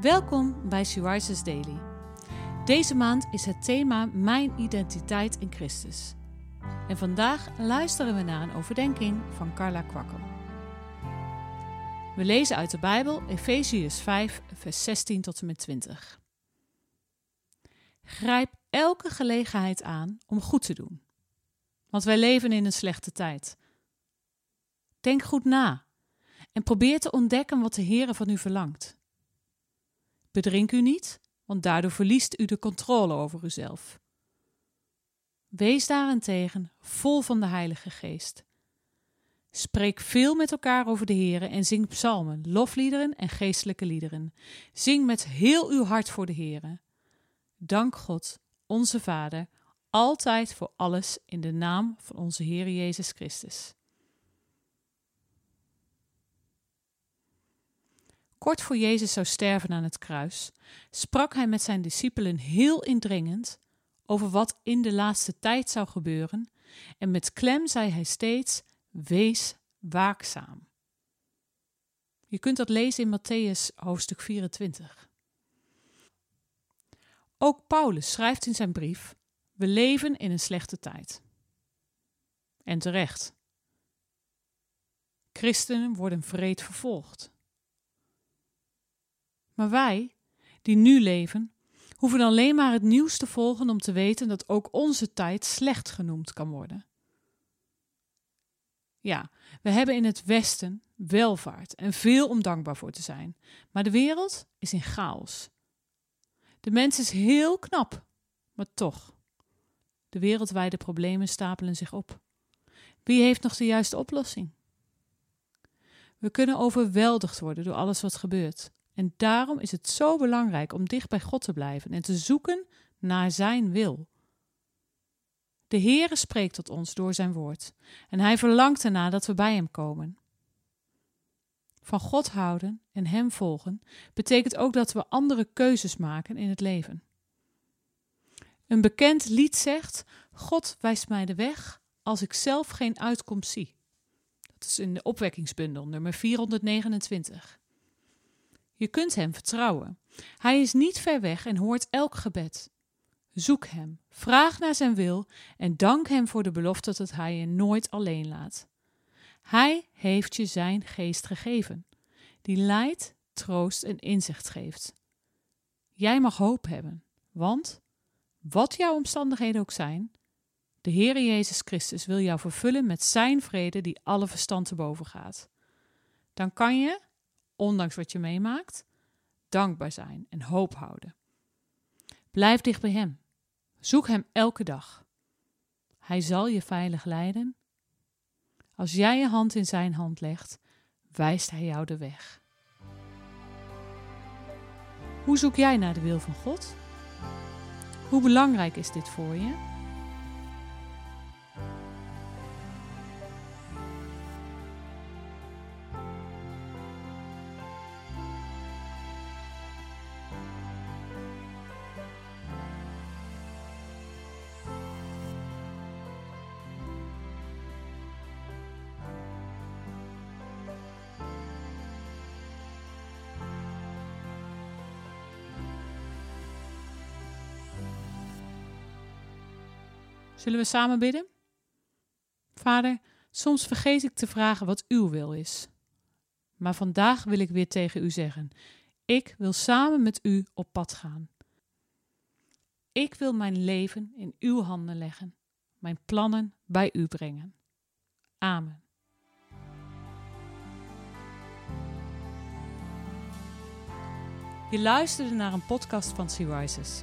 Welkom bij She Daily. Deze maand is het thema Mijn identiteit in Christus. En vandaag luisteren we naar een overdenking van Carla Kwakkel. We lezen uit de Bijbel Efeziërs 5, vers 16 tot en met 20. Grijp elke gelegenheid aan om goed te doen, want wij leven in een slechte tijd. Denk goed na en probeer te ontdekken wat de Heer van u verlangt. Bedrink u niet, want daardoor verliest u de controle over uzelf. Wees daarentegen vol van de Heilige Geest. Spreek veel met elkaar over de Heer en zing psalmen, lofliederen en geestelijke liederen. Zing met heel uw hart voor de Heer. Dank God, onze Vader, altijd voor alles in de naam van onze Heer Jezus Christus. Kort voor Jezus zou sterven aan het kruis, sprak hij met zijn discipelen heel indringend over wat in de laatste tijd zou gebeuren, en met klem zei hij steeds: Wees waakzaam. Je kunt dat lezen in Matthäus hoofdstuk 24. Ook Paulus schrijft in zijn brief: We leven in een slechte tijd. En terecht. Christenen worden vreed vervolgd. Maar wij, die nu leven, hoeven alleen maar het nieuws te volgen om te weten dat ook onze tijd slecht genoemd kan worden. Ja, we hebben in het Westen welvaart en veel om dankbaar voor te zijn, maar de wereld is in chaos. De mens is heel knap, maar toch. De wereldwijde problemen stapelen zich op. Wie heeft nog de juiste oplossing? We kunnen overweldigd worden door alles wat gebeurt. En daarom is het zo belangrijk om dicht bij God te blijven en te zoeken naar Zijn wil. De Heere spreekt tot ons door Zijn woord en Hij verlangt erna dat we bij Hem komen. Van God houden en Hem volgen betekent ook dat we andere keuzes maken in het leven. Een bekend lied zegt: God wijst mij de weg als ik zelf geen uitkomst zie. Dat is in de opwekkingsbundel nummer 429. Je kunt hem vertrouwen. Hij is niet ver weg en hoort elk gebed. Zoek hem, vraag naar zijn wil en dank hem voor de belofte dat hij je nooit alleen laat. Hij heeft je zijn geest gegeven, die leidt, troost en inzicht geeft. Jij mag hoop hebben, want, wat jouw omstandigheden ook zijn, de Heere Jezus Christus wil jou vervullen met zijn vrede die alle verstand te boven gaat. Dan kan je, ondanks wat je meemaakt, dankbaar zijn en hoop houden. Blijf dicht bij Hem. Zoek Hem elke dag. Hij zal je veilig leiden. Als jij je hand in Zijn hand legt, wijst Hij jou de weg. Hoe zoek jij naar de wil van God? Hoe belangrijk is dit voor je? Zullen we samen bidden? Vader, soms vergeet ik te vragen wat uw wil is. Maar vandaag wil ik weer tegen u zeggen: ik wil samen met u op pad gaan. Ik wil mijn leven in uw handen leggen, mijn plannen bij u brengen. Amen. Je luisterde naar een podcast van Sea Rises.